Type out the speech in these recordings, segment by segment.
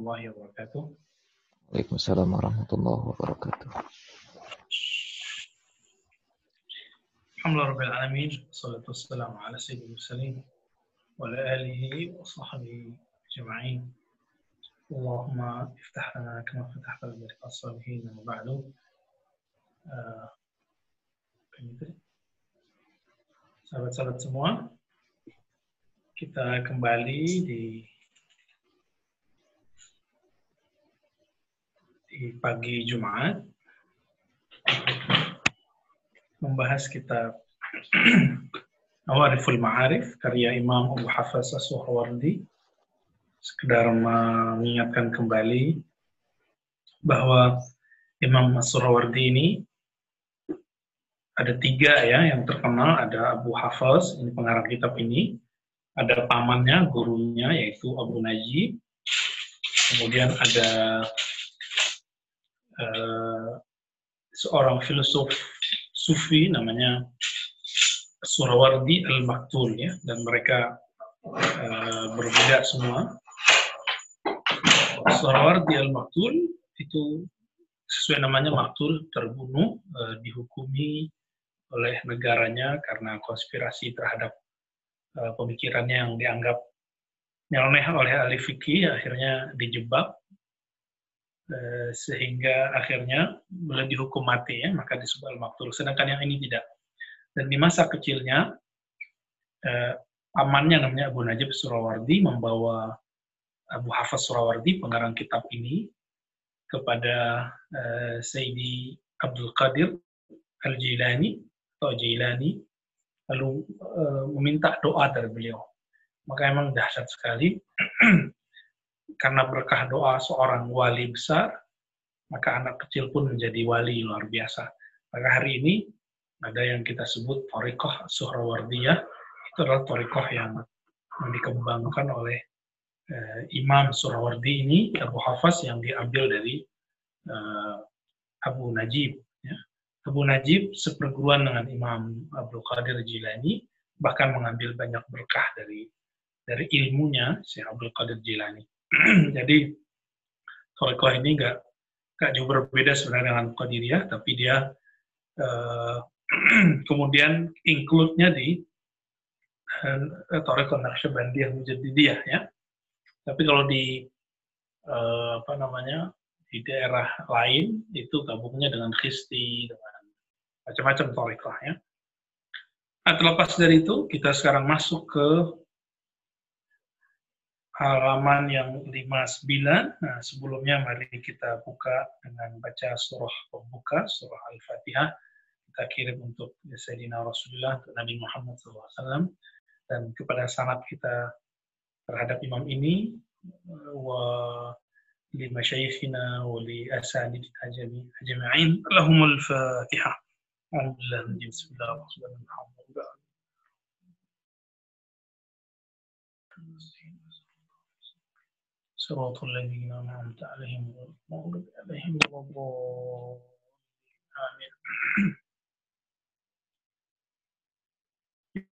الله وبركاته. وعليكم السلام ورحمة الله وبركاته. الحمد لله رب العالمين والصلاة والسلام على سيد المرسلين وعلى آله وصحبه أجمعين. اللهم افتح لنا كما فتحت لبيت الصالحين وبعد آه. Sahabat-sahabat semua, kita kembali di pagi Jumat. Membahas kitab Awariful Ma'arif karya Imam Abu Hafaz As-Suhawardi sekedar mengingatkan kembali bahwa Imam As-Suhawardi ini ada tiga ya yang terkenal. Ada Abu Hafaz ini pengarang kitab ini. Ada pamannya gurunya yaitu Abu Najib. Kemudian ada uh, seorang filsuf sufi namanya Surawardi Al-Maktul ya. Dan mereka uh, berbeda semua. Surawardi Al-Maktul itu sesuai namanya Maktul terbunuh uh, dihukumi oleh negaranya karena konspirasi terhadap uh, pemikirannya yang dianggap nyeleneh oleh ahli fikih akhirnya dijebak uh, sehingga akhirnya boleh dihukum mati ya maka disebut al-maktul sedangkan yang ini tidak. Dan di masa kecilnya uh, pamannya namanya Abu Najib Surawardi membawa Abu Hafaz Surawardi pengarang kitab ini kepada uh, Sayyidi Abdul Qadir Al-Jilani atau Jailani lalu uh, meminta doa dari beliau. Maka emang dahsyat sekali karena berkah doa seorang wali besar, maka anak kecil pun menjadi wali luar biasa. Maka hari ini ada yang kita sebut Torikoh Suhrawardiyah, itu adalah Torikoh yang, dikembangkan oleh uh, Imam Surawardi ini, Abu Hafaz yang diambil dari uh, Abu Najib. Ya Abu Najib seperguruan dengan Imam Abdul Qadir Jilani, bahkan mengambil banyak berkah dari dari ilmunya si Abdul Qadir Jilani. Jadi Torikoh ini nggak nggak jauh berbeda sebenarnya dengan Qadiriyah, tapi dia uh, kemudian include-nya di uh, Torikoh Naqsyabandiyah Mujaddidiyah ya. Tapi kalau di uh, apa namanya di daerah lain itu gabungnya dengan khisti, dengan macam-macam torikoh ya. Nah, terlepas dari itu, kita sekarang masuk ke halaman yang 59. Nah, sebelumnya mari kita buka dengan baca surah pembuka, surah Al-Fatihah. Kita kirim untuk Sayyidina Rasulullah, untuk Nabi Muhammad SAW, dan kepada sanat kita terhadap imam ini, wa لمشايخنا ولأساتذتنا أجمعين لهم الفاتحة أعوذ بالله من بسم الله الرحمن الرحيم صراط الذين أنعمت عليهم غير المغضوب عليهم ولا الضالين آمين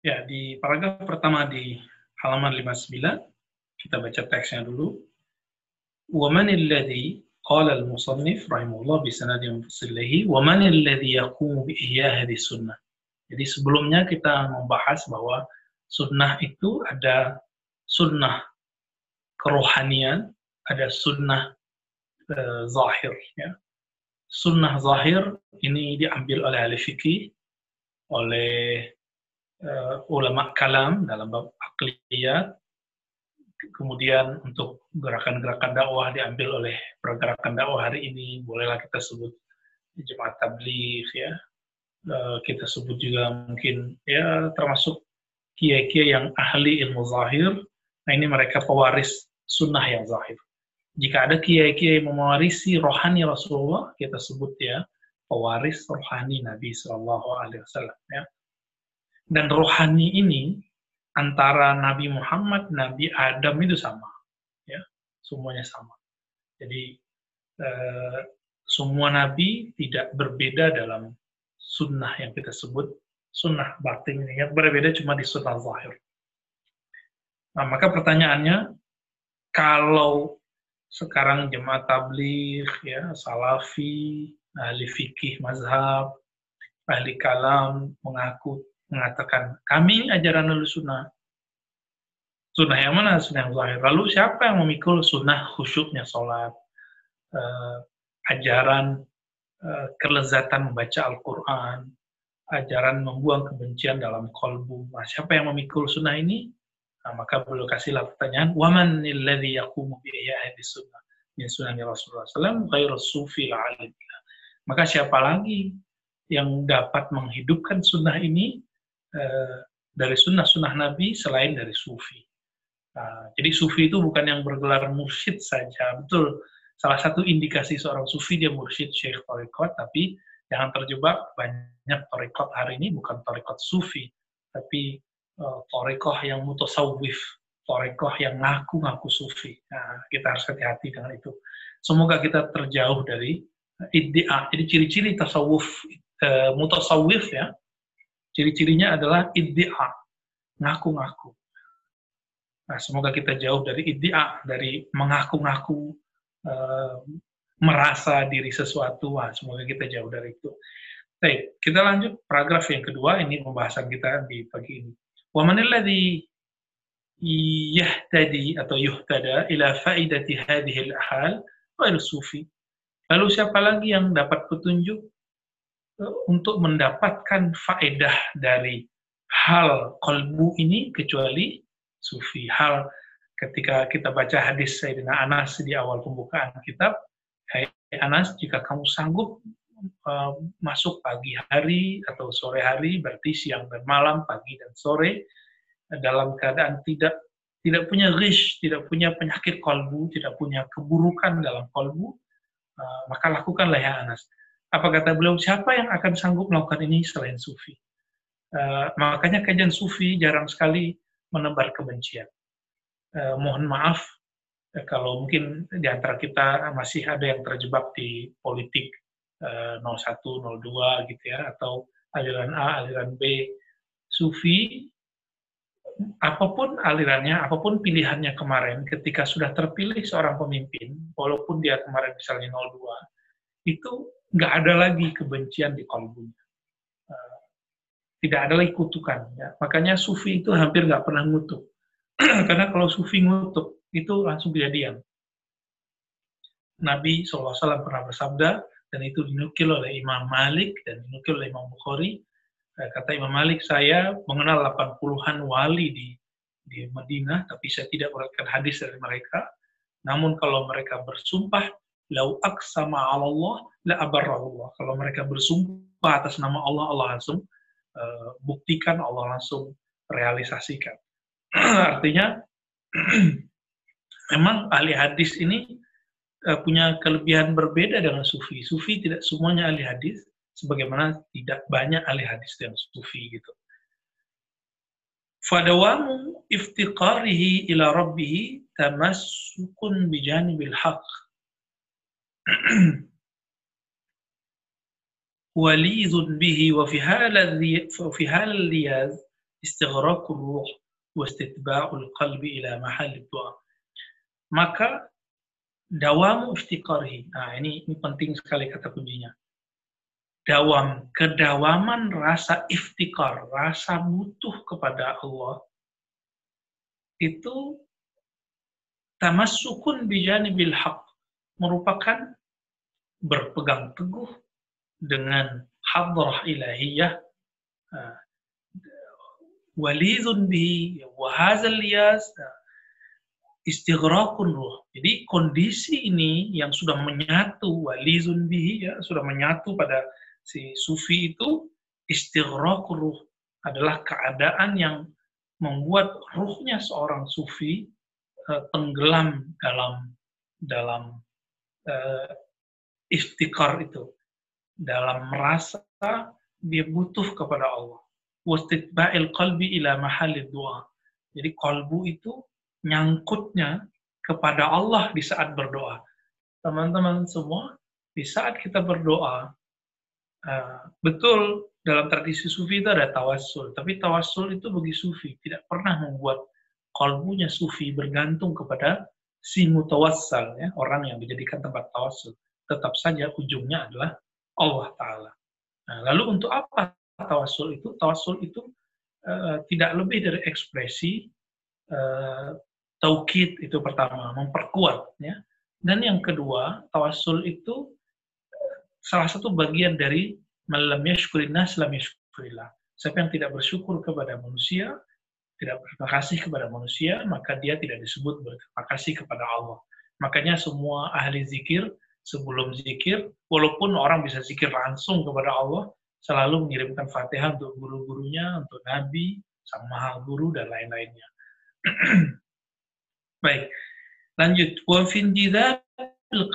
Ya, di paragraf pertama di halaman 59, kita baca teksnya dulu. وَمَنِ الَّذِي قال المصنف رحمه الله بسند منفصل له ومن الذي يقوم بإحياء هذه السنة jadi sebelumnya kita membahas bahwa sunnah itu ada sunnah kerohanian ada sunnah uh, zahir ya. Sunnah zahir ini diambil oleh ahli fikih oleh uh, ulama kalam dalam bab akliyat kemudian untuk gerakan-gerakan dakwah diambil oleh pergerakan dakwah hari ini. Bolehlah kita sebut jemaat tabligh ya. Kita sebut juga mungkin ya termasuk kiai-kiai yang ahli ilmu zahir. Nah ini mereka pewaris sunnah yang zahir jika ada kiai-kiai mewarisi rohani Rasulullah kita sebut ya pewaris rohani Nabi Shallallahu Alaihi Wasallam ya dan rohani ini antara Nabi Muhammad, Nabi Adam itu sama, ya, semuanya sama. Jadi eh, semua Nabi tidak berbeda dalam sunnah yang kita sebut sunnah batin ini, yang berbeda cuma di sunnah zahir. Nah, maka pertanyaannya, kalau sekarang jemaat tabligh, ya, salafi, ahli fikih mazhab, ahli kalam mengaku mengatakan kami ajaran ahli sunnah. Sunnah yang mana? Sunnah yang zahir. Lalu siapa yang memikul sunnah khusyuknya sholat? Uh, ajaran uh, kelezatan membaca Al-Quran, ajaran membuang kebencian dalam kolbu. Nah, siapa yang memikul sunnah ini? Nah, maka beliau kasihlah pertanyaan, waman alladhi yaqumu bi ihya'i sunnah min sunnah Rasulullah sallallahu ghairu sufi alim. Maka siapa lagi yang dapat menghidupkan sunnah ini uh, dari sunnah-sunnah Nabi selain dari sufi? Nah, jadi sufi itu bukan yang bergelar mursyid saja. Betul, salah satu indikasi seorang sufi dia mursyid syekh tarekat, tapi jangan terjebak banyak tarekat hari ini bukan tarekat sufi, tapi uh, tarekat yang mutasawwif, tarekat yang ngaku-ngaku sufi. Nah, kita harus hati-hati dengan itu. Semoga kita terjauh dari iddia. Jadi ciri-ciri tasawuf uh, mutasawwif ya, ciri-cirinya adalah iddia, ngaku-ngaku Nah, semoga kita jauh dari idea, dari mengaku-ngaku, uh, merasa diri sesuatu. Wah, semoga kita jauh dari itu. Baik, kita lanjut paragraf yang kedua. Ini pembahasan kita di pagi ini. Wa manilladhi yahtadi atau yuhtada ila faidati hadhihi al-ahal ghairu sufi. Lalu siapa lagi yang dapat petunjuk eh, untuk mendapatkan faedah dari hal kolbu ini kecuali sufi. Hal ketika kita baca hadis Sayyidina Anas di awal pembukaan kitab, Hai Anas, jika kamu sanggup uh, masuk pagi hari atau sore hari, berarti siang dan malam, pagi dan sore, dalam keadaan tidak tidak punya rish, tidak punya penyakit kolbu, tidak punya keburukan dalam kolbu, uh, maka lakukanlah ya Anas. Apa kata beliau, siapa yang akan sanggup melakukan ini selain sufi? Makanya kajian sufi jarang sekali menebar kebencian. Eh, mohon maaf eh, kalau mungkin di antara kita masih ada yang terjebak di politik eh, 01, 02 gitu ya, atau aliran A, aliran B, Sufi, apa pun alirannya, apa pun pilihannya kemarin, ketika sudah terpilih seorang pemimpin, walaupun dia kemarin misalnya 02, itu nggak ada lagi kebencian di kalbunya tidak ada lagi kutukan. Ya. Makanya sufi itu hampir nggak pernah ngutuk. Karena kalau sufi ngutuk, itu langsung kejadian. Nabi SAW pernah bersabda, dan itu dinukil oleh Imam Malik dan dinukil oleh Imam Bukhari. Eh, kata Imam Malik, saya mengenal 80-an wali di di Madinah, tapi saya tidak mendapatkan hadis dari mereka. Namun kalau mereka bersumpah, lau aksama Allah, la abarrahullah. Kalau mereka bersumpah atas nama Allah, Allah langsung uh, buktikan, Allah langsung realisasikan. Artinya, memang ahli hadis ini uh, punya kelebihan berbeda dengan sufi. Sufi tidak semuanya ahli hadis, sebagaimana tidak banyak ahli hadis yang sufi gitu. Fadawamu iftiqarihi ila rabbihi tamassukun bijanibil haq. وليذ به وفي هذا وفي هذا اللياذ استغراق الروح واستتباع القلب إلى محل الدعاء maka dawam iftiqarhi nah ini, ini penting sekali kata kuncinya. Dawam kedawaman rasa iftikar rasa butuh kepada Allah itu tamassukun bijanibil haq merupakan berpegang teguh dengan hadrah ilahiyah uh, walidun bihi wa hadzal liyas uh, istighraqun ruh. Jadi kondisi ini yang sudah menyatu walizun bihi ya sudah menyatu pada si sufi itu istighraqun ruh adalah keadaan yang membuat ruhnya seorang sufi uh, tenggelam dalam dalam uh, iftikar itu dalam merasa dia butuh kepada Allah. Wastitba'il qalbi ila mahalid doa. Jadi kalbu itu nyangkutnya kepada Allah di saat berdoa. Teman-teman semua, di saat kita berdoa, uh, betul dalam tradisi sufi itu ada tawassul, tapi tawassul itu bagi sufi tidak pernah membuat kalbunya sufi bergantung kepada si mutawassal ya, orang yang dijadikan tempat tawassul, tetap saja ujungnya adalah Allah taala. Nah, lalu untuk apa tawassul itu? Tawassul itu uh, tidak lebih dari ekspresi uh, taukid itu pertama, memperkuat ya. Dan yang kedua, tawassul itu salah satu bagian dari malam yashkurin nas lam yashkurillah. Siapa yang tidak bersyukur kepada manusia, tidak berterima kasih kepada manusia, maka dia tidak disebut berterima kasih kepada Allah. Makanya semua ahli zikir sebelum zikir, walaupun orang bisa zikir langsung kepada Allah, selalu mengirimkan fatihah untuk guru-gurunya, untuk nabi, sang maha guru, dan lain-lainnya. Baik, lanjut. Wa fin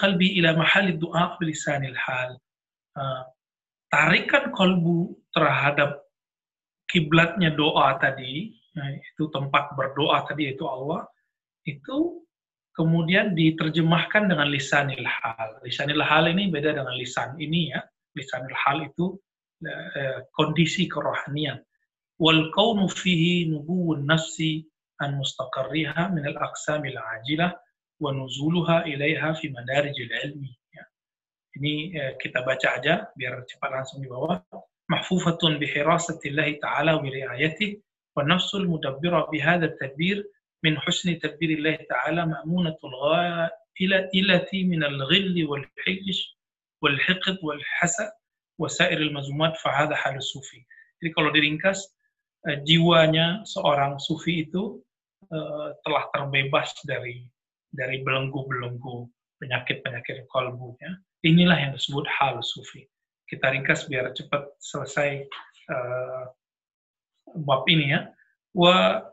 qalbi ila mahal du'a bilisanil hal. Uh, tarikan kolbu terhadap kiblatnya doa tadi, nah, itu tempat berdoa tadi itu Allah, itu kemudian diterjemahkan dengan lisanil hal. Lisanil hal ini beda dengan lisan ini ya. Lisanil hal itu eh, kondisi kerohanian. Wal kaunu fihi nubuwun nafsi عن مستقرها من الأقسام العاجلة ونزولها إليها في مدارج العلم ini kita baca aja biar cepat langsung di bawah mahfufatun bihirasatillahi ta'ala wa riayatih wa nafsul mudabbira bihadha tadbir min husni tadbirillahi ta'ala ma'munatul ghaya ila ilati min al-ghilli wal hijish wal hiqd wal hasad wa sairil mazmumat fa hadha halus sufi jadi kalau diringkas jiwanya seorang sufi itu telah terbebas dari dari belenggu-belenggu penyakit-penyakit kalbu. Ya. Inilah yang disebut hal sufi. Kita ringkas biar cepat selesai uh, bab ini ya. Wa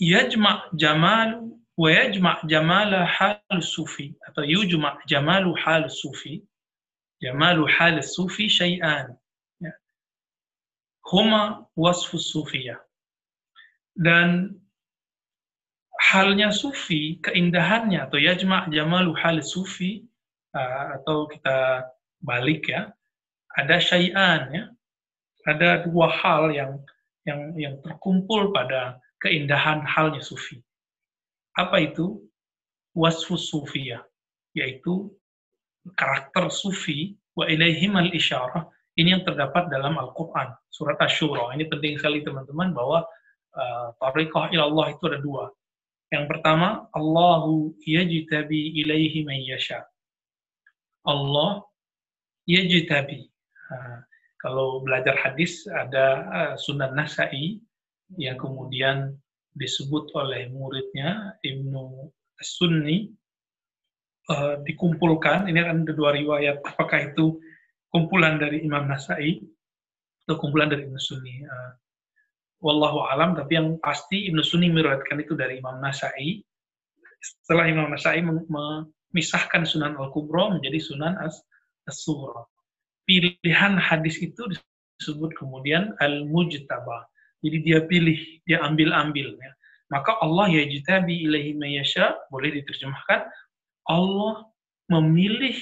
yajma' jamal wa yajma' jamala hal sufi atau yujma' jamalu hal sufi jamalu hal sufi syai'an ya. Huma wasfu sufiyah dan halnya sufi keindahannya atau yajma' jamalu hal sufi atau kita balik ya ada syai'an ya ada dua hal yang yang yang terkumpul pada keindahan halnya sufi. Apa itu? Wasfus sufiyah, yaitu karakter sufi wa ilaihim al-isyarah. Ini yang terdapat dalam Al-Quran, surat Ash-Shura. Ini penting sekali teman-teman bahwa uh, tariqah ilallah itu ada dua. Yang pertama, Allahu yajtabi ilaihi man yasha. Allah yajtabi. Uh, kalau belajar hadis ada uh, Sunan Nasai yang kemudian disebut oleh muridnya Ibnu Sunni uh, dikumpulkan ini kan ada dua riwayat apakah itu kumpulan dari Imam Nasai atau kumpulan dari Ibnu Sunni uh, wallahu alam tapi yang pasti Ibnu Sunni meriwayatkan itu dari Imam Nasai setelah Imam Nasai memisahkan Sunan Al-Kubra menjadi Sunan As-Sughra pilihan hadis itu disebut kemudian Al-Mujtaba jadi dia pilih, dia ambil-ambil. Ya. Maka Allah ya jitabi ilahi mayasya, boleh diterjemahkan, Allah memilih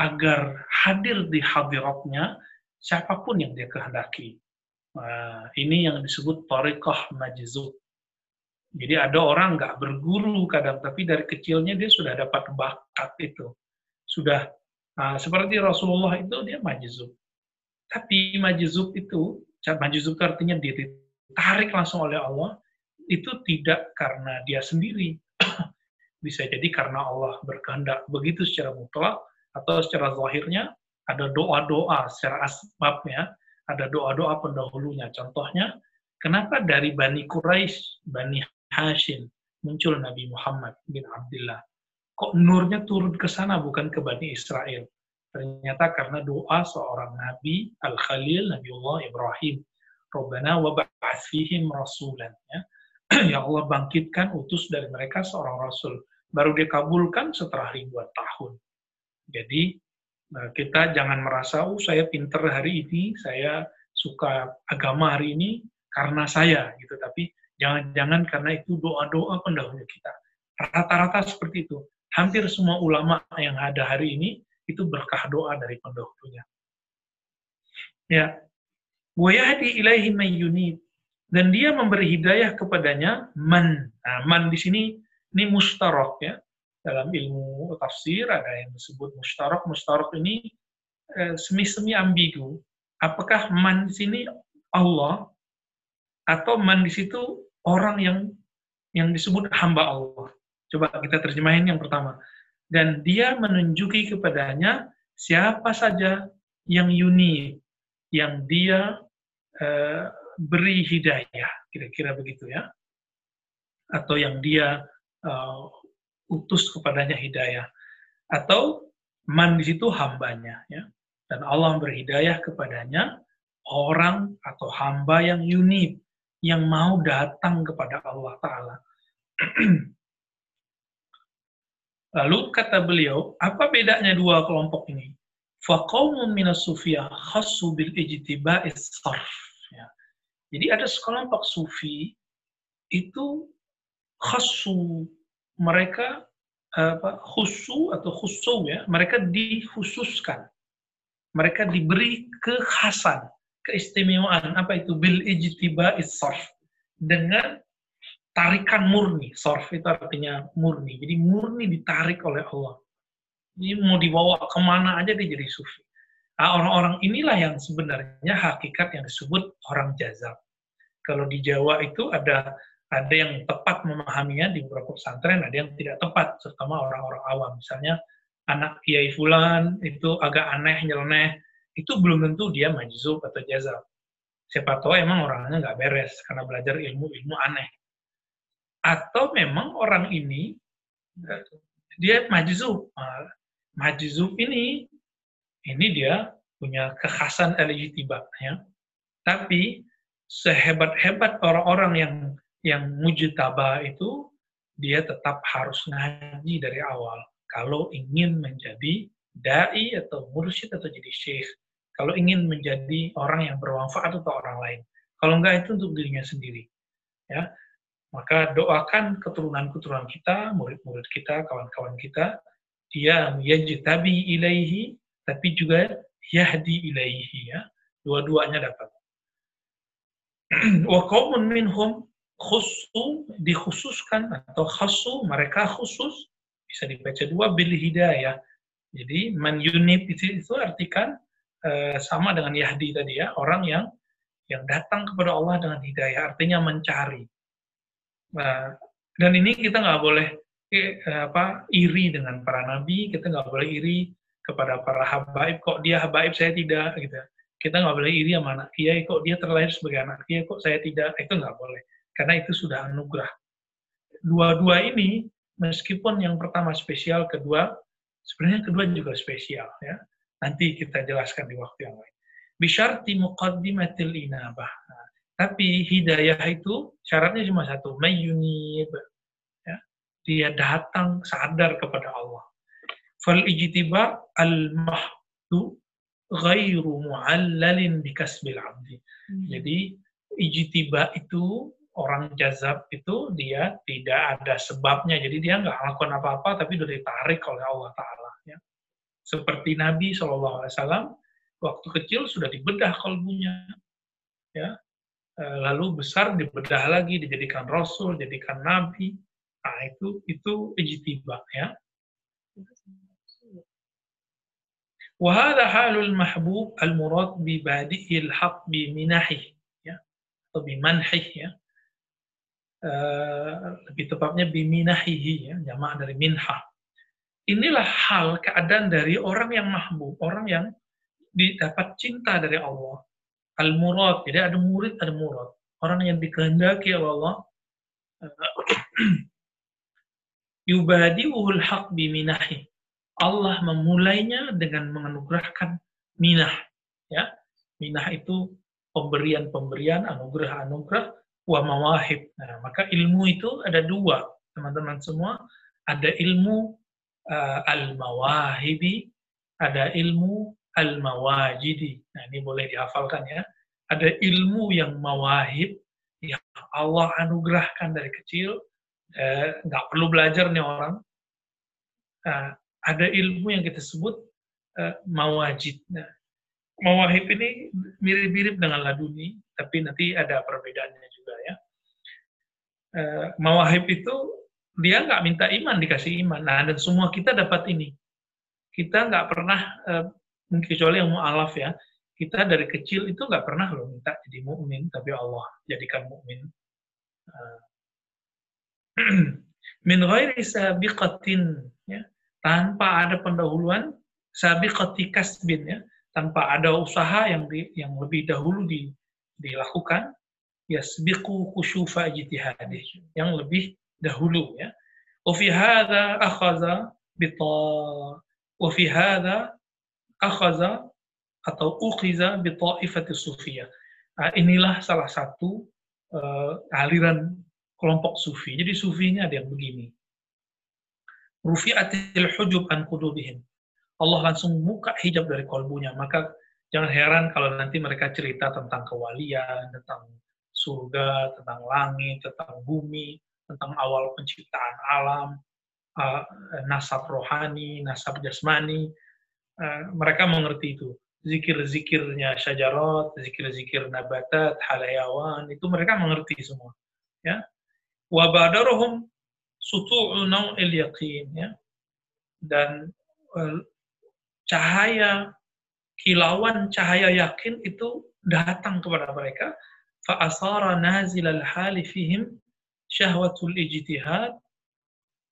agar hadir di hadiratnya siapa pun yang dia kehendaki. Nah, ini yang disebut tariqah majzub. Jadi ada orang nggak berguru kadang, tapi dari kecilnya dia sudah dapat bakat itu. Sudah nah, seperti Rasulullah itu dia majzub. Tapi majzub itu Majuzub artinya ditarik langsung oleh Allah, itu tidak karena dia sendiri. Bisa jadi karena Allah berkehendak begitu secara mutlak, atau secara zahirnya ada doa-doa secara asbabnya, ada doa-doa pendahulunya. Contohnya, kenapa dari Bani Quraisy, Bani Hashim, muncul Nabi Muhammad bin Abdullah? Kok nurnya turun ke sana bukan ke Bani Israel? Ternyata karena doa seorang nabi Al-Khalil Nabiullah Ibrahim. Rabbana wa fihim rasulan. Ya. ya Allah bangkitkan utus dari mereka seorang rasul. Baru dikabulkan setelah ribuan tahun. Jadi eh, kita jangan merasa, oh saya pinter hari ini, saya suka agama hari ini karena saya gitu. Tapi jangan-jangan karena itu doa-doa pendahulu kita. Rata-rata seperti itu. Hampir semua ulama yang ada hari ini itu berkah doa dari pendahulunya. Ya. Wayahdi ilaihi mayyunib. dan dia memberi hidayah kepadanya man. Nah, man di sini ini mustarok ya. Dalam ilmu tafsir ada yang disebut mustarok. Mustarok ini eh, semi-semi ambigu. Apakah man di sini Allah atau man di situ orang yang yang disebut hamba Allah. Coba kita terjemahin yang pertama. Dan dia menunjuki kepadanya siapa saja yang unik, yang dia uh, beri hidayah, kira-kira begitu ya. Atau yang dia uh, utus kepadanya hidayah. Atau man di situ hambanya. ya Dan Allah berhidayah kepadanya orang atau hamba yang unik, yang mau datang kepada Allah Ta'ala. Lalu kata beliau, apa bedanya dua kelompok ini? Faqawmun minas sufiyah khassu bil ijtiba'is sarf. Ya. Jadi ada sekelompok sufi itu khassu mereka apa khusu atau khusu ya mereka dikhususkan mereka diberi kekhasan keistimewaan apa itu bil ijtiba sarf dengan tarikan murni. Sorf itu artinya murni. Jadi murni ditarik oleh Allah. Jadi mau dibawa ke mana aja dia jadi sufi. Nah, orang-orang inilah yang sebenarnya hakikat yang disebut orang jazab. Kalau di Jawa itu ada ada yang tepat memahaminya di beberapa pesantren, ada yang tidak tepat, terutama orang-orang awam. Misalnya anak kiai fulan itu agak aneh, nyeleneh, itu belum tentu dia majzub atau jazab. Siapa tahu emang orangnya nggak beres karena belajar ilmu-ilmu aneh atau memang orang ini dia majzub. Nah, majzub ini ini dia punya kekhasan ijtibak ya. Tapi sehebat-hebat orang-orang yang yang mujtaba itu dia tetap harus ngaji dari awal kalau ingin menjadi dai atau mursyid atau jadi syekh. Kalau ingin menjadi orang yang bermanfaat untuk orang lain. Kalau enggak itu untuk dirinya sendiri. Ya. Maka doakan keturunan-keturunan kita, murid-murid kita, kawan-kawan kita, dia yajtabi ilaihi, tapi juga yahdi ilaihi. Ya. Dua-duanya dapat. Wa qawmun minhum khusu, dikhususkan, atau khasu, mereka khusus, bisa dibaca dua, bil hidayah. Jadi, man yunib itu, itu artikan uh, sama dengan yahdi tadi ya, orang yang yang datang kepada Allah dengan hidayah, artinya mencari Nah, dan ini kita nggak boleh eh, apa iri dengan para nabi, kita nggak boleh iri kepada para habaib. Kok dia habaib saya tidak gitu. Kita nggak boleh iri sama anak kiai. Kok dia terlahir sebagai anak kiai, kok saya tidak. Itu nggak boleh. Karena itu sudah anugerah. Dua-dua ini, meskipun yang pertama spesial, kedua sebenarnya kedua juga spesial ya. Nanti kita jelaskan di waktu yang lain. Bisyarti muqaddimatil inabah. Nah, tapi hidayah itu syaratnya cuma satu, mayyunib. Ya. Dia datang sadar kepada Allah. Fal ijtiba al-mahdu ghairu mu'allalin bikasbil abdi. Hmm. Jadi ijtiba itu orang jazab itu dia tidak ada sebabnya. Jadi dia nggak melakukan apa-apa tapi sudah ditarik oleh Allah Ta'ala. Ya. Seperti Nabi SAW, waktu kecil sudah dibedah kalbunya. Ya, Eh, lalu besar dibedah lagi, dijadikan rasul, dijadikan nabi. Nah, itu itu ijtibah ya. Wahada halul mahbub al-murad bi badi'il haq bi minahi ya atau bi manhih ya. Uh, lebih tepatnya bi minahihi ya, jamak dari minhah. Inilah hal keadaan dari orang yang mahbub, orang yang didapat cinta dari Allah al-murad. Jadi ada murid, ada murad. Orang yang dikehendaki oleh Allah yubadi'uhul haq biminahi. Allah memulainya dengan menganugerahkan minah. Ya, minah itu pemberian-pemberian, anugerah-anugerah, wa mawahib. Nah, maka ilmu itu ada dua, teman-teman semua. Ada ilmu uh, al-mawahibi, ada ilmu al-mawajidi. Nah, ini boleh dihafalkan ya. Ada ilmu yang mawahib, yang Allah anugerahkan dari kecil, eh, nggak perlu belajar nih orang. Nah, ada ilmu yang kita sebut eh, mawajid. Nah, mawahib ini mirip-mirip dengan laduni, tapi nanti ada perbedaannya juga ya. Uh, mawahib itu dia nggak minta iman dikasih iman. Nah dan semua kita dapat ini. Kita nggak pernah uh, kecuali yang mualaf ya. Kita dari kecil itu nggak pernah loh minta jadi mukmin, tapi Allah jadikan mukmin. Uh, min ghairi sabiqatin ya tanpa ada pendahuluan sabiqati kasbin ya tanpa ada usaha yang di, yang lebih dahulu di, dilakukan yasbiqu khusyufa ijtihadih yang lebih dahulu ya. Wa fi hadha akhadha bita wa fi hadha akhadha atau ukhiza bi ta'ifati sufiyah. Nah, inilah salah satu uh, aliran kelompok sufi. Jadi sufinya ada yang begini. Rufi'atil hujub an qulubihim. Allah langsung buka hijab dari kolbunya. Maka jangan heran kalau nanti mereka cerita tentang kewalian, tentang surga, tentang langit, tentang bumi, tentang awal penciptaan alam, uh, nasab rohani, nasab jasmani. Uh, mereka mengerti itu. Zikir-zikirnya syajarat, zikir-zikir nabatat, halayawan, itu mereka mengerti semua. Ya. Wabadarohum sutu'u naw'il yaqin. Ya. Dan uh, cahaya kilauan cahaya yakin itu datang kepada mereka fa asara nazil al hali fihim syahwatul ijtihad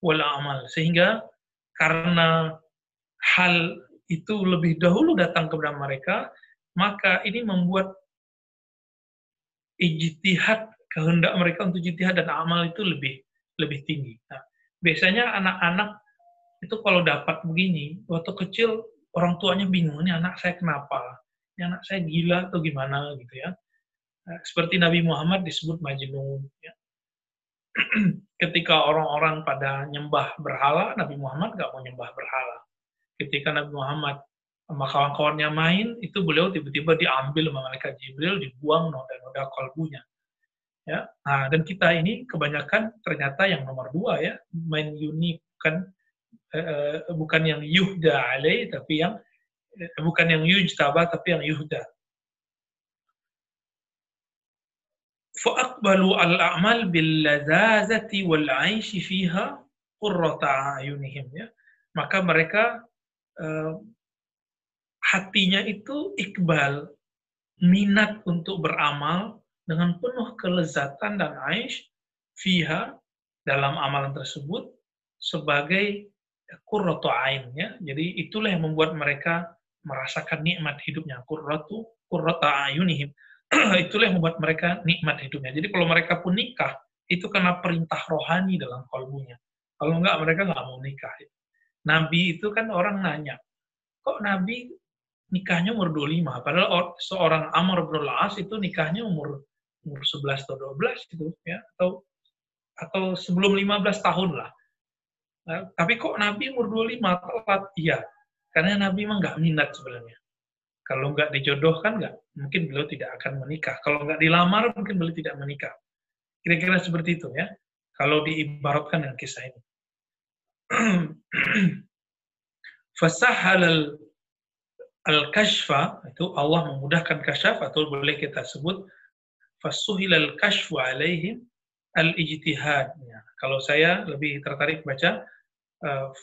wal amal sehingga karena hal itu lebih dahulu datang kepada mereka maka ini membuat ijtihad kehendak mereka untuk ijtihad dan amal itu lebih lebih tinggi. Nah, biasanya anak-anak itu kalau dapat begini waktu kecil orang tuanya bingung, ini anak saya kenapa? Ini anak saya gila atau gimana gitu ya. Nah, seperti Nabi Muhammad disebut majnun. Ya. Ketika orang-orang pada nyembah berhala, Nabi Muhammad nggak mau nyembah berhala. Ketika Nabi Muhammad sama kawan-kawannya main, itu beliau tiba-tiba diambil sama malaikat Jibril, dibuang noda-noda kalbunya. Ya, nah, dan kita ini kebanyakan ternyata yang nomor dua ya, main unik kan uh, bukan yang yuhda alaih tapi yang uh, bukan yang yujtaba tapi yang yuhda. فأقبلوا الأعمال باللذاذة والعيش فيها قرة أعينهم ya. Maka mereka uh, hatinya itu ikbal, minat untuk beramal dengan penuh kelezatan dan aish fiha dalam amalan tersebut sebagai kurratu ain ya. Jadi itulah yang membuat mereka merasakan nikmat hidupnya. Kurratu kurrata ayunihim. itulah yang membuat mereka nikmat hidupnya. Jadi kalau mereka pun nikah, itu karena perintah rohani dalam kalbunya. Kalau enggak, mereka enggak mau nikah. Nabi itu kan orang nanya, kok Nabi nikahnya umur 25? Padahal seorang Amr bin As itu nikahnya umur umur 11 atau 12 gitu ya atau atau sebelum 15 tahun lah. Nah, tapi kok Nabi umur 25 telat? Iya, karena Nabi memang nggak minat sebenarnya. Kalau nggak dijodohkan, nggak mungkin beliau tidak akan menikah. Kalau nggak dilamar, mungkin beliau tidak menikah. Kira-kira seperti itu ya. Kalau diibaratkan dengan kisah ini. Fasahal al-kashfa, itu Allah memudahkan kasyaf, atau boleh kita sebut fasuhil al-kashfu alaihim al-ijtihad. Kalau saya lebih tertarik baca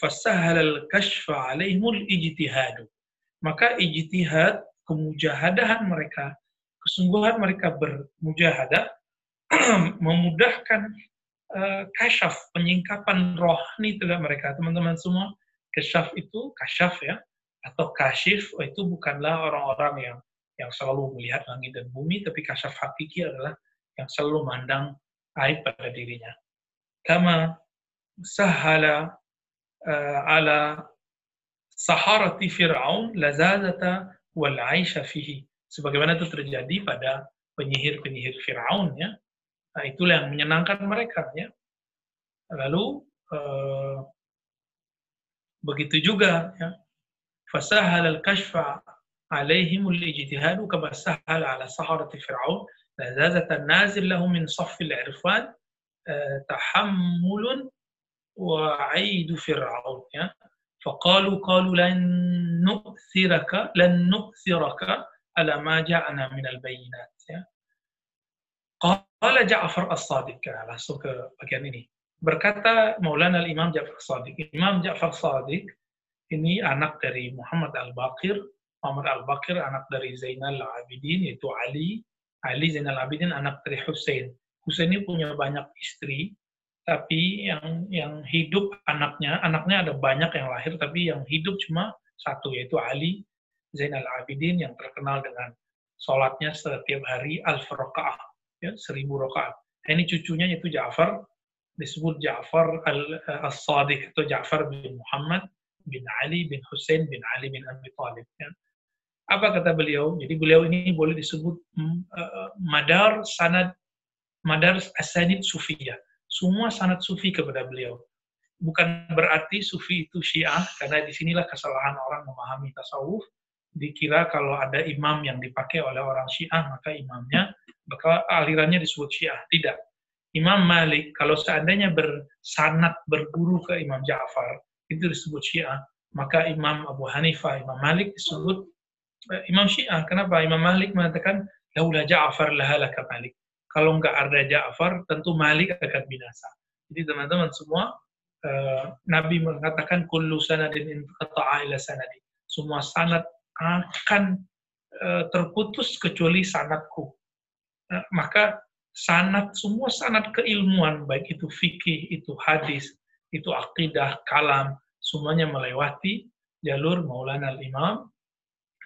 fasahal al-kashfa alaihimul ijtihad. Maka ijtihad, kemujahadahan mereka, kesungguhan mereka bermujahadah, memudahkan uh, kasyaf, penyingkapan rohani terhadap mereka. Teman-teman semua, kasyaf itu, kasyaf ya, atau kasyif, oh, itu bukanlah orang-orang yang yang selalu melihat langit dan bumi, tapi kasyaf hakiki adalah yang selalu memandang aib pada dirinya. Kama sahala على سحرة Fir'aun lazazata wal aisha fihi. Sebagaimana itu terjadi pada penyihir-penyihir Fir'aun ya. Nah, itulah yang menyenangkan mereka ya. Lalu uh, begitu juga ya. Fasahal al-kashfa alaihim al-ijtihadu kama sahal ala saharati Fir'aun lazazatan nazil lahum min saffi al-irfan tahammulun وعيد فرعون فقالوا قالوا لن نؤثرك لن نؤثرك ma ja'ana min al-bayyinat ya. Qala Ja'far As-Sadiq. Langsung ke bagian ini. Berkata Maulana Imam Ja'far As-Sadiq. Imam Ja'far As-Sadiq ini anak dari Muhammad Al-Baqir. Muhammad Al-Baqir anak dari Zainal Abidin, yaitu Ali. Ali Zainal Abidin anak dari Hussein. Hussein ini punya banyak istri, tapi yang yang hidup anaknya, anaknya ada banyak yang lahir, tapi yang hidup cuma satu, yaitu Ali Zainal Abidin yang terkenal dengan sholatnya setiap hari al-Farqa'ah ya, seribu rakaat. Ini cucunya yaitu Ja'far, disebut Ja'far al-Sadiq atau Ja'far bin Muhammad bin Ali bin Hussein bin Ali bin Abi Thalib. Ya. Apa kata beliau? Jadi beliau ini boleh disebut uh, madar sanad madar asanid sufiyah. Semua sanad sufi kepada beliau. Bukan berarti sufi itu syiah, karena di sinilah kesalahan orang memahami tasawuf. Dikira kalau ada imam yang dipakai oleh orang syiah, maka imamnya maka alirannya disebut Syiah. Tidak. Imam Malik, kalau seandainya bersanat berguru ke Imam Ja'far, itu disebut Syiah. Maka Imam Abu Hanifah, Imam Malik disebut uh, Imam Syiah. Kenapa? Imam Malik mengatakan, Laula Ja'far lahalaka Malik. Kalau nggak ada Ja'far, tentu Malik akan binasa. Jadi teman-teman semua, uh, Nabi mengatakan, Kullu sanadin ila sanadi. Semua sanad akan uh, terputus kecuali sanadku Eh, maka sanat semua sanat keilmuan baik itu fikih itu hadis itu akidah kalam semuanya melewati jalur Maulana al-Imam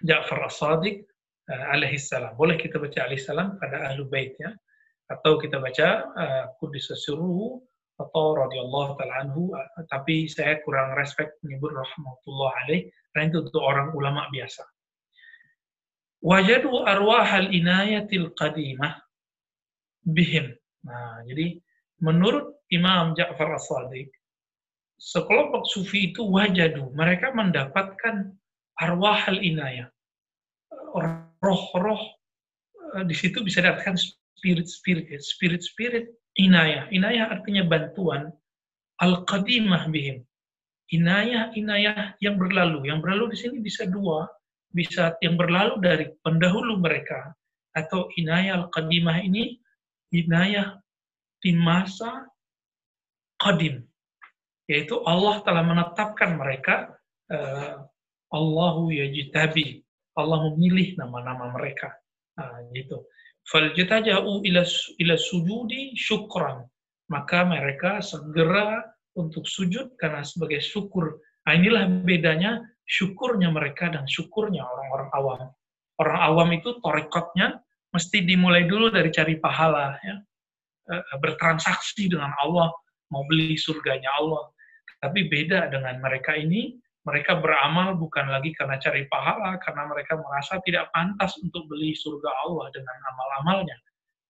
Ja'far as-Sadiq uh, salam. Boleh kita baca alaihi salam pada ahlu bait ya. Atau kita baca uh, Qudus Suruhu atau radhiyallahu taala anhu uh, tapi saya kurang respect menyebut rahmatullah alaih karena itu untuk orang ulama biasa wajadu arwahal inayatil qadimah bihim. Nah, jadi menurut Imam Ja'far as-Sadiq, sekelompok sufi itu wajadu, mereka mendapatkan arwahal inayah. Roh-roh eh, di situ bisa dapatkan spirit-spirit, spirit-spirit inayah. Inayah artinya bantuan. Al-qadimah bihim. Inayah-inayah yang berlalu. Yang berlalu di sini bisa dua, bisa yang berlalu dari pendahulu mereka. Atau inayah al-qadimah ini inayah di masa qadim. Yaitu Allah telah menetapkan mereka uh, Allahu yajtabi. Allah memilih nama-nama mereka. Nah, gitu faljataja'u ila ila sujudi syukran maka mereka segera untuk sujud karena sebagai syukur nah, inilah bedanya syukurnya mereka dan syukurnya orang-orang awam. Orang awam itu torekotnya mesti dimulai dulu dari cari pahala, ya. Eh, bertransaksi dengan Allah, mau beli surganya Allah. Tapi beda dengan mereka ini, mereka beramal bukan lagi karena cari pahala, karena mereka merasa tidak pantas untuk beli surga Allah dengan amal-amalnya.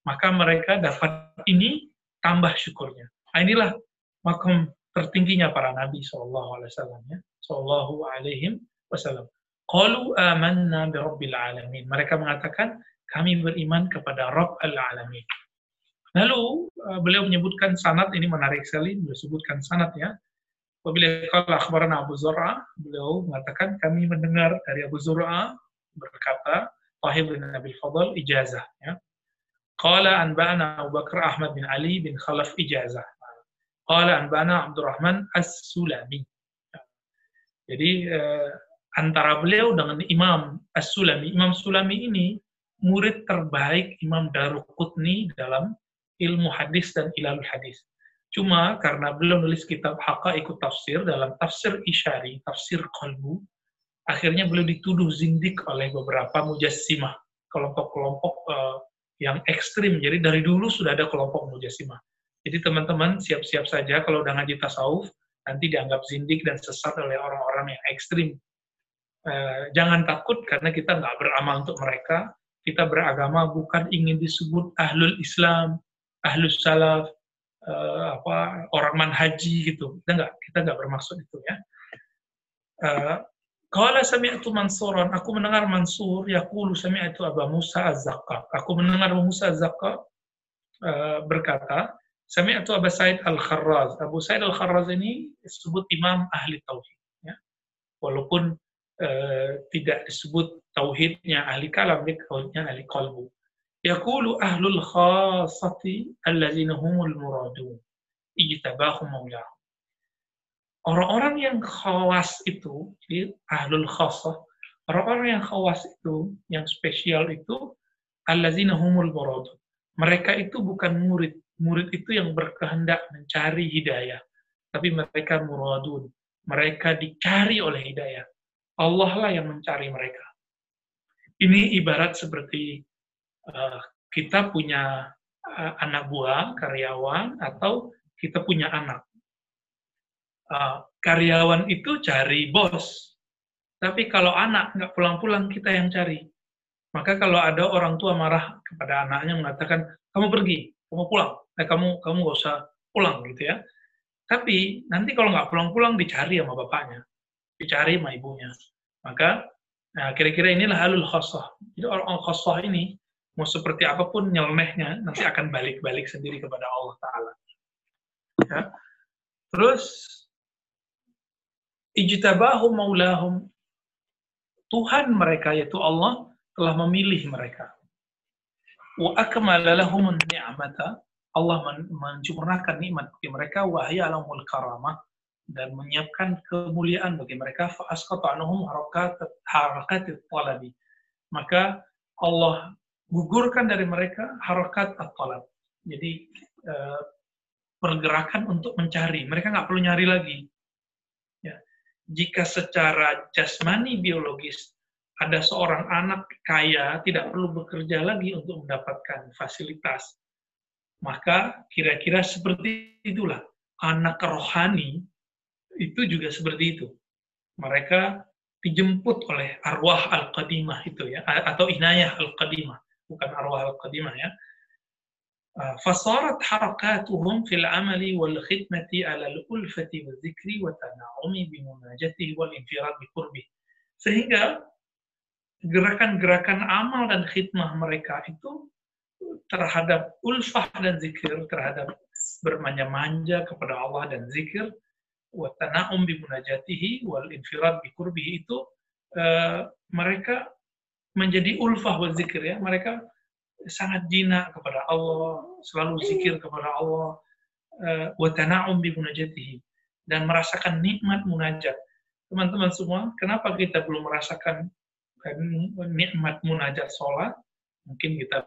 Maka mereka dapat ini tambah syukurnya. Nah, inilah makom tertingginya para nabi Shallallahu Alaihi Wasallam ya. Sallallahu Alaihi Wasallam. Qalu amanna bi Rabbil Alamin. Mereka mengatakan kami beriman kepada Rabb al-Alamin. Lalu uh, beliau menyebutkan sanad ini menarik sekali, beliau sebutkan sanad ya. Apabila kalau akhbaran Abu Zur'a, beliau mengatakan kami mendengar dari Abu Zur'a berkata, Tahir bin Nabil Fadl ijazah ya. Qala anba'ana Abu Bakar Ahmad bin Ali bin Khalaf ijazah. Qala anba'ana Abdurrahman As-Sulami. Jadi eh, antara beliau dengan Imam As-Sulami, Imam Sulami ini murid terbaik Imam Daruqutni dalam ilmu hadis dan ilal hadis. Cuma karena beliau nulis kitab ikut Tafsir dalam tafsir Isyari, tafsir Qalbu, akhirnya beliau dituduh zindik oleh beberapa mujassimah, kelompok-kelompok uh, yang ekstrim. Jadi dari dulu sudah ada kelompok mujassimah. Jadi teman-teman siap-siap saja kalau udah ngaji tasawuf, nanti dianggap zindik dan sesat oleh orang-orang yang ekstrim. Uh, jangan takut karena kita nggak beramal untuk mereka. Kita beragama bukan ingin disebut ahlul Islam, ahlus salaf, uh, apa orang manhaji gitu. Kita nggak kita nggak bermaksud itu ya. Uh, Qala sami'tu Mansuran, aku mendengar Mansur yaqulu sami'tu Abu Musa Az-Zaqqa. Aku mendengar Musa Az-Zaqqa uh, berkata, Sami'tu Abu Said Al-Kharraz. Abu Said Al-Kharraz ini disebut imam ahli tauhid. Ya. Walaupun uh, tidak disebut tauhidnya ahli kalam, tauhidnya ahli qalbu. Yaqulu ahlul khassati allazina humul muradun. Ijtabahum maulah. Orang-orang yang khawas itu, jadi ahlul khassah, orang-orang yang khawas itu, yang spesial itu, allazina humul muradun. Mereka itu bukan murid. Murid itu yang berkehendak mencari hidayah. Tapi mereka muradun. Mereka dicari oleh hidayah. Allah lah yang mencari mereka. Ini ibarat seperti uh, kita punya uh, anak buah, karyawan, atau kita punya anak. Uh, karyawan itu cari bos, tapi kalau anak nggak pulang-pulang, kita yang cari. Maka kalau ada orang tua marah kepada anaknya mengatakan, kamu pergi, kamu pulang, eh, kamu kamu nggak usah pulang gitu ya. Tapi nanti kalau nggak pulang-pulang dicari sama bapaknya, dicari sama ibunya. Maka Nah, kira-kira inilah halul khosoh. Jadi orang khosoh ini, mau seperti apa pun nyelenehnya, nanti akan balik-balik sendiri kepada Allah Ta'ala. Ya. Terus, ijtabahum maulahum. Tuhan mereka, yaitu Allah, telah memilih mereka. Wa akmala lahum ni'mata. Allah mencurahkan nikmat bagi mereka, wahya alamul karamah dan menyiapkan kemuliaan bagi mereka fa'asqata anhum harakat harakat talabi maka Allah gugurkan dari mereka harakat at-talab. Jadi eh, pergerakan untuk mencari. Mereka nggak perlu nyari lagi. Ya. Jika secara jasmani biologis ada seorang anak kaya tidak perlu bekerja lagi untuk mendapatkan fasilitas maka kira-kira seperti itulah. Anak rohani itu juga seperti itu. Mereka dijemput oleh arwah al-qadimah itu ya, atau inayah al-qadimah, bukan arwah al-qadimah ya. فصارت حركاتهم في العمل والخدمة على الألفة والذكر والتنعم بمناجته والانفراد بقربه. Sehingga gerakan-gerakan amal dan khidmah mereka itu terhadap ulfah dan zikir, terhadap bermanja-manja kepada Allah dan zikir, wa tana'um bi munajatihi wal infirad bi qurbihi itu uh, mereka menjadi ulfah wa zikir ya. Mereka sangat jinak kepada Allah selalu zikir kepada Allah uh, wa tana'um bi munajatihi dan merasakan nikmat munajat. Teman-teman semua kenapa kita belum merasakan nikmat munajat sholat? Mungkin kita